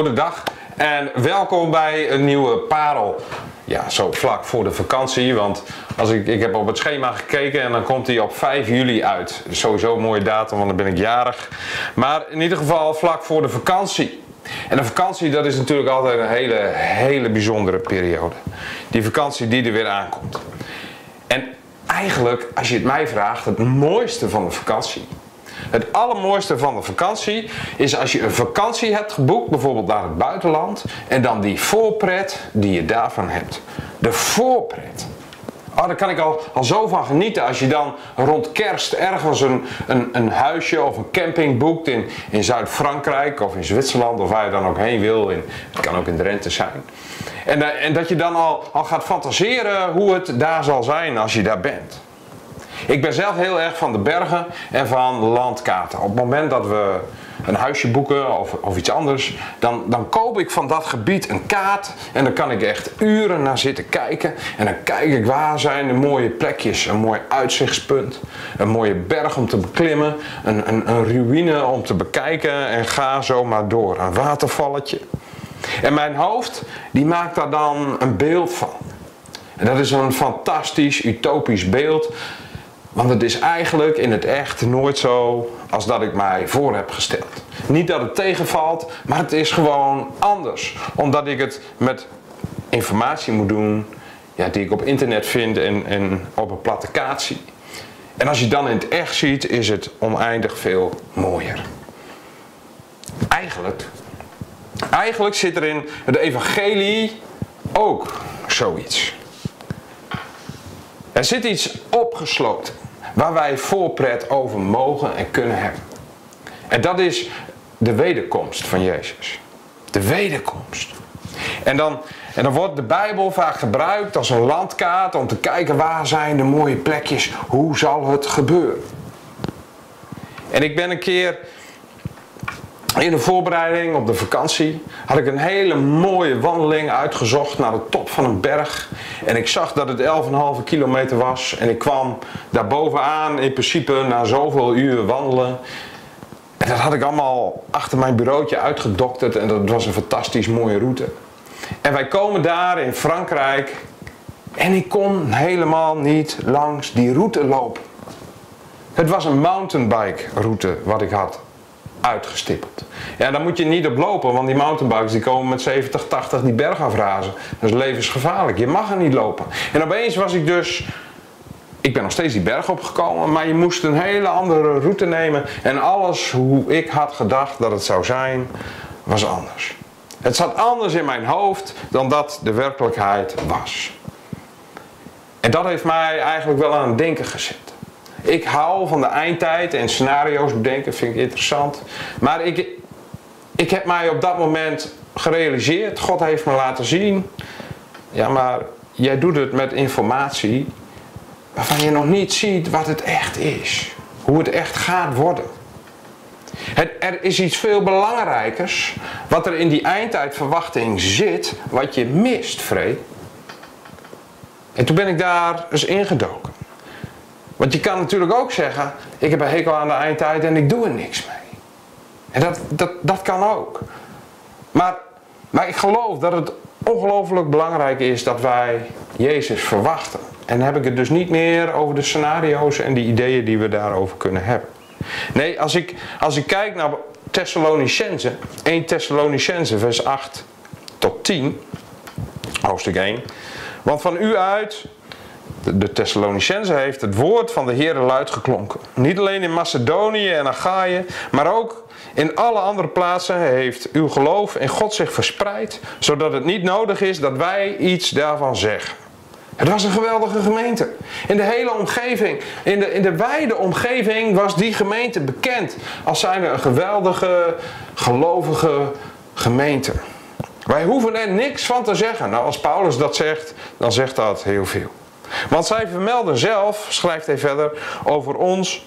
Goedendag en welkom bij een nieuwe parel. Ja, zo vlak voor de vakantie, want als ik, ik heb op het schema gekeken en dan komt hij op 5 juli uit. Sowieso een mooie datum, want dan ben ik jarig. Maar in ieder geval vlak voor de vakantie. En een vakantie, dat is natuurlijk altijd een hele, hele bijzondere periode. Die vakantie die er weer aankomt. En eigenlijk, als je het mij vraagt, het mooiste van de vakantie het allermooiste van de vakantie is als je een vakantie hebt geboekt, bijvoorbeeld naar het buitenland, en dan die voorpret die je daarvan hebt. De voorpret. Oh, daar kan ik al, al zo van genieten. Als je dan rond kerst ergens een, een, een huisje of een camping boekt in, in Zuid-Frankrijk of in Zwitserland of waar je dan ook heen wil. In, het kan ook in Drenthe zijn. En, eh, en dat je dan al, al gaat fantaseren hoe het daar zal zijn als je daar bent. Ik ben zelf heel erg van de bergen en van landkaarten. Op het moment dat we een huisje boeken of, of iets anders, dan, dan koop ik van dat gebied een kaart en dan kan ik echt uren naar zitten kijken. En dan kijk ik waar zijn de mooie plekjes, een mooi uitzichtspunt, een mooie berg om te beklimmen, een, een, een ruïne om te bekijken en ga zo maar door. Een watervalletje. En mijn hoofd, die maakt daar dan een beeld van. En dat is een fantastisch, utopisch beeld want het is eigenlijk in het echt nooit zo als dat ik mij voor heb gesteld. Niet dat het tegenvalt, maar het is gewoon anders. Omdat ik het met informatie moet doen ja, die ik op internet vind en, en op een platte kaart zie. En als je dan in het echt ziet, is het oneindig veel mooier. Eigenlijk, eigenlijk zit er in het evangelie ook zoiets. Er zit iets opgesloten waar wij voorpret over mogen en kunnen hebben. En dat is de wederkomst van Jezus. De wederkomst. En dan, en dan wordt de Bijbel vaak gebruikt als een landkaart om te kijken waar zijn de mooie plekjes, hoe zal het gebeuren. En ik ben een keer in de voorbereiding op de vakantie had ik een hele mooie wandeling uitgezocht naar de top van een berg. En ik zag dat het 11,5 kilometer was. En ik kwam daar bovenaan in principe na zoveel uur wandelen. En dat had ik allemaal achter mijn bureautje uitgedokterd. En dat was een fantastisch mooie route. En wij komen daar in Frankrijk. En ik kon helemaal niet langs die route lopen. Het was een mountainbike route wat ik had uitgestippeld. Ja, dan moet je niet op lopen, want die mountainbikes die komen met 70, 80 die berg afrazen. Dat is levensgevaarlijk. Je mag er niet lopen. En opeens was ik dus ik ben nog steeds die berg opgekomen, maar je moest een hele andere route nemen. En alles hoe ik had gedacht dat het zou zijn, was anders. Het zat anders in mijn hoofd dan dat de werkelijkheid was. En dat heeft mij eigenlijk wel aan het denken gezet. Ik hou van de eindtijd en scenario's bedenken, vind ik interessant. Maar ik, ik heb mij op dat moment gerealiseerd, God heeft me laten zien. Ja, maar jij doet het met informatie waarvan je nog niet ziet wat het echt is. Hoe het echt gaat worden. Het, er is iets veel belangrijkers wat er in die eindtijdverwachting zit, wat je mist, Free. En toen ben ik daar eens ingedoken. Want je kan natuurlijk ook zeggen, ik heb een hekel aan de eindtijd en ik doe er niks mee. En dat, dat, dat kan ook. Maar, maar ik geloof dat het ongelooflijk belangrijk is dat wij Jezus verwachten. En dan heb ik het dus niet meer over de scenario's en die ideeën die we daarover kunnen hebben. Nee, als ik, als ik kijk naar Thessalonicense, 1 Thessalonicense vers 8 tot 10, hoofdstuk 1. Want van u uit de Thessalonicense heeft het woord van de Heer luid geklonken. Niet alleen in Macedonië en Achaïe, maar ook in alle andere plaatsen heeft uw geloof in God zich verspreid, zodat het niet nodig is dat wij iets daarvan zeggen. Het was een geweldige gemeente. In de hele omgeving, in de, in de wijde omgeving was die gemeente bekend als zijnde een geweldige, gelovige gemeente. Wij hoeven er niks van te zeggen. Nou, als Paulus dat zegt, dan zegt dat heel veel. Want zij vermelden zelf, schrijft hij verder, over ons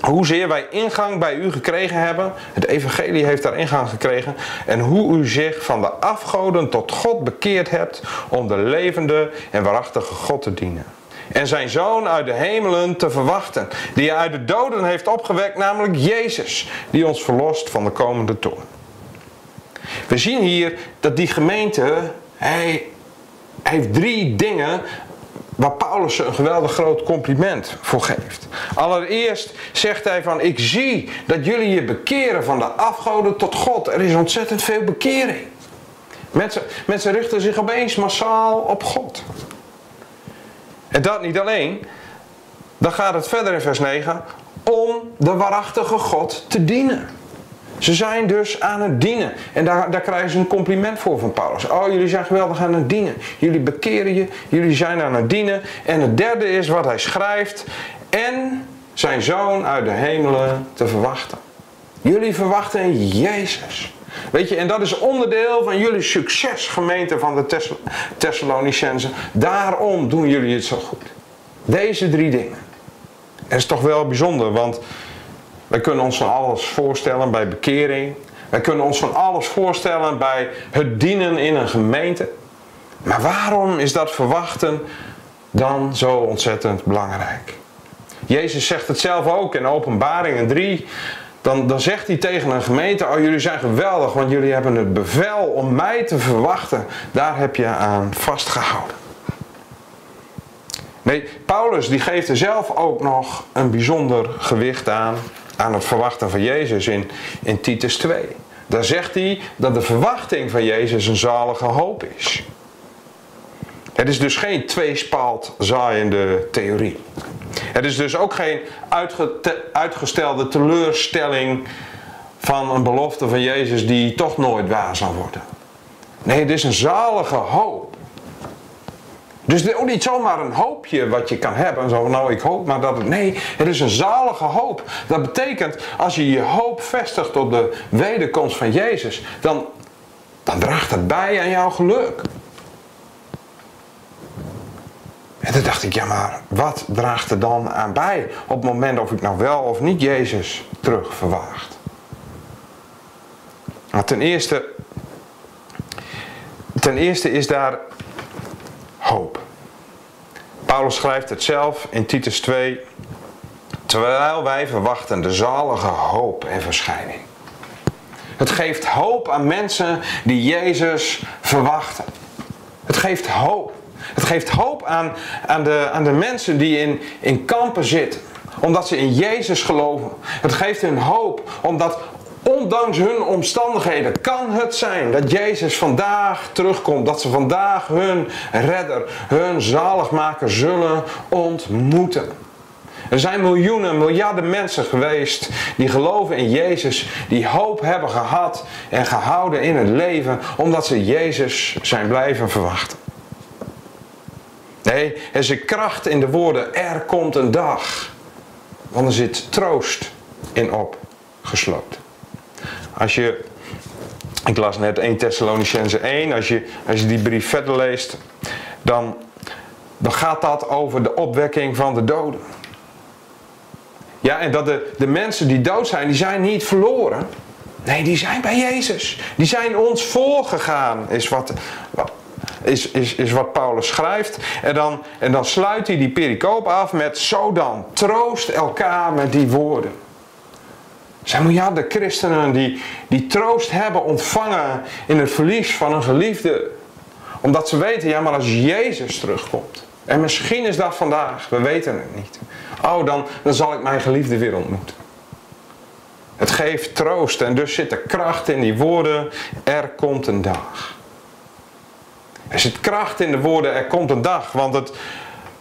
hoezeer wij ingang bij u gekregen hebben. Het evangelie heeft daar ingang gekregen. En hoe u zich van de afgoden tot God bekeerd hebt om de levende en waarachtige God te dienen. En zijn zoon uit de hemelen te verwachten, die hij uit de doden heeft opgewekt, namelijk Jezus, die ons verlost van de komende toorn. We zien hier dat die gemeente, hij heeft drie dingen waar Paulus een geweldig groot compliment voor geeft. Allereerst zegt hij van, ik zie dat jullie je bekeren van de afgoden tot God. Er is ontzettend veel bekering. Mensen, mensen richten zich opeens massaal op God. En dat niet alleen. Dan gaat het verder in vers 9 om de waarachtige God te dienen. Ze zijn dus aan het dienen. En daar, daar krijgen ze een compliment voor van Paulus. Oh, jullie zijn geweldig aan het dienen. Jullie bekeren je. Jullie zijn aan het dienen. En het derde is wat hij schrijft. En zijn zoon uit de hemelen te verwachten. Jullie verwachten Jezus. Weet je, en dat is onderdeel van jullie succes, gemeente van de Thessalonicenzen. Daarom doen jullie het zo goed. Deze drie dingen. Dat is toch wel bijzonder, want wij kunnen ons van alles voorstellen bij bekering. Wij kunnen ons van alles voorstellen bij het dienen in een gemeente. Maar waarom is dat verwachten dan zo ontzettend belangrijk? Jezus zegt het zelf ook in Openbaringen 3. Dan, dan zegt hij tegen een gemeente: Oh, jullie zijn geweldig, want jullie hebben het bevel om mij te verwachten. Daar heb je aan vastgehouden. Nee, Paulus die geeft er zelf ook nog een bijzonder gewicht aan aan het verwachten van Jezus in, in Titus 2. Daar zegt hij dat de verwachting van Jezus een zalige hoop is. Het is dus geen tweespalt zaaiende theorie. Het is dus ook geen uitgestelde teleurstelling van een belofte van Jezus die toch nooit waar zal worden. Nee, het is een zalige hoop dus ook niet zomaar een hoopje wat je kan hebben. Zo, nou, ik hoop maar dat het. Nee, het is een zalige hoop. Dat betekent, als je je hoop vestigt op de wederkomst van Jezus, dan, dan draagt het bij aan jouw geluk. En toen dacht ik, ja, maar wat draagt er dan aan bij op het moment of ik nou wel of niet Jezus terug verwacht? Nou, ten eerste, ten eerste is daar. Paulus schrijft het zelf in Titus 2. Terwijl wij verwachten de zalige hoop en verschijning. Het geeft hoop aan mensen die Jezus verwachten. Het geeft hoop. Het geeft hoop aan, aan, de, aan de mensen die in, in kampen zitten. Omdat ze in Jezus geloven. Het geeft hun hoop omdat Ondanks hun omstandigheden kan het zijn dat Jezus vandaag terugkomt. Dat ze vandaag hun redder, hun zaligmaker zullen ontmoeten. Er zijn miljoenen, miljarden mensen geweest die geloven in Jezus, die hoop hebben gehad en gehouden in het leven, omdat ze Jezus zijn blijven verwachten. Nee, er zit kracht in de woorden, er komt een dag. Want er zit troost in opgesloten. Als je, ik las net 1 Thessalonicense 1, als je, als je die brief verder leest, dan, dan gaat dat over de opwekking van de doden. Ja, en dat de, de mensen die dood zijn, die zijn niet verloren. Nee, die zijn bij Jezus. Die zijn ons voorgegaan, is wat, is, is, is wat Paulus schrijft. En dan, en dan sluit hij die pericoop af met: Zo dan, troost elkaar met die woorden. Zijn miljarden christenen die, die troost hebben ontvangen in het verlies van een geliefde. Omdat ze weten, ja maar als Jezus terugkomt. En misschien is dat vandaag, we weten het niet. Oh, dan, dan zal ik mijn geliefde weer ontmoeten. Het geeft troost en dus zit er kracht in die woorden, er komt een dag. Er zit kracht in de woorden, er komt een dag, want het,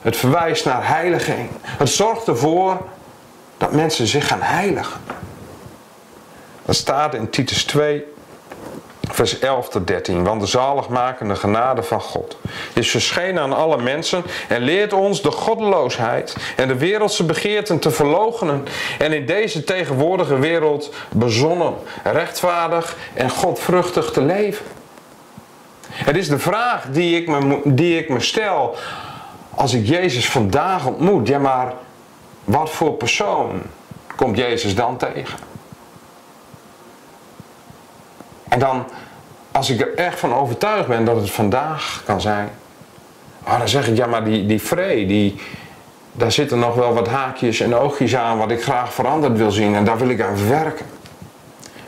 het verwijst naar heiliging. Het zorgt ervoor dat mensen zich gaan heiligen. Dat staat in Titus 2, vers 11 tot 13. Want de zaligmakende genade van God is verschenen aan alle mensen en leert ons de goddeloosheid en de wereldse begeerten te verloochenen en in deze tegenwoordige wereld bezonnen, rechtvaardig en godvruchtig te leven. Het is de vraag die ik me, die ik me stel als ik Jezus vandaag ontmoet. Ja, maar wat voor persoon komt Jezus dan tegen? En dan, als ik er echt van overtuigd ben dat het vandaag kan zijn, oh, dan zeg ik, ja maar die, die vrede, die, daar zitten nog wel wat haakjes en oogjes aan wat ik graag veranderd wil zien en daar wil ik aan werken.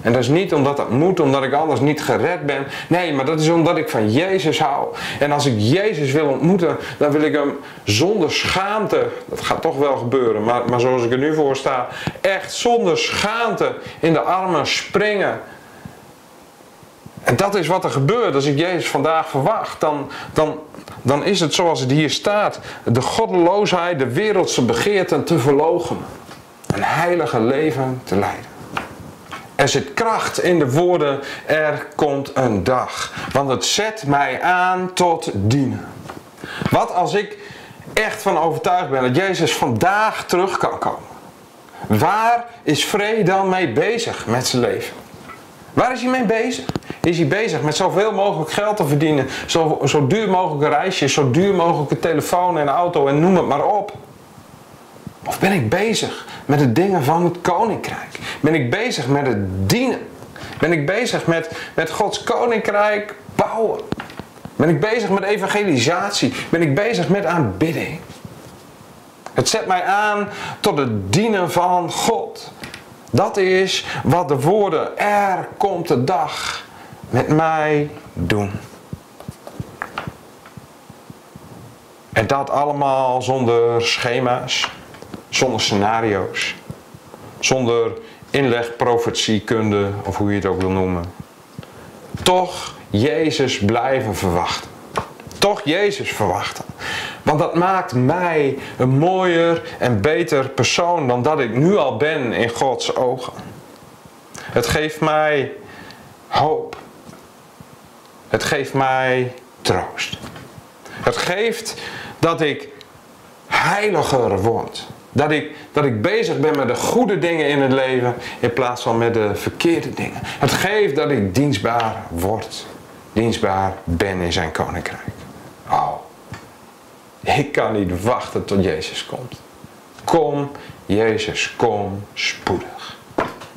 En dat is niet omdat dat moet, omdat ik anders niet gered ben. Nee, maar dat is omdat ik van Jezus hou. En als ik Jezus wil ontmoeten, dan wil ik hem zonder schaamte, dat gaat toch wel gebeuren, maar, maar zoals ik er nu voor sta, echt zonder schaamte in de armen springen. En dat is wat er gebeurt als ik Jezus vandaag verwacht. Dan, dan, dan is het zoals het hier staat. De goddeloosheid, de wereldse begeerten te verlogen. Een heilige leven te leiden. Er zit kracht in de woorden, er komt een dag. Want het zet mij aan tot dienen. Wat als ik echt van overtuigd ben dat Jezus vandaag terug kan komen? Waar is vrede dan mee bezig met zijn leven? Waar is hij mee bezig? Is hij bezig met zoveel mogelijk geld te verdienen, zo, zo duur mogelijk reisjes, zo duur mogelijk een telefoon en auto en noem het maar op? Of ben ik bezig met de dingen van het koninkrijk? Ben ik bezig met het dienen? Ben ik bezig met, met Gods koninkrijk bouwen? Ben ik bezig met evangelisatie? Ben ik bezig met aanbidding? Het zet mij aan tot het dienen van God. Dat is wat de woorden er komt de dag met mij doen. En dat allemaal zonder schema's, zonder scenario's, zonder inleg, profetiekunde of hoe je het ook wil noemen. Toch Jezus blijven verwachten. Toch Jezus verwachten. Want dat maakt mij een mooier en beter persoon dan dat ik nu al ben in Gods ogen. Het geeft mij hoop. Het geeft mij troost. Het geeft dat ik heiliger word. Dat ik, dat ik bezig ben met de goede dingen in het leven in plaats van met de verkeerde dingen. Het geeft dat ik dienstbaar word. Dienstbaar ben in zijn koninkrijk. Oh, ik kan niet wachten tot Jezus komt. Kom, Jezus, kom spoedig.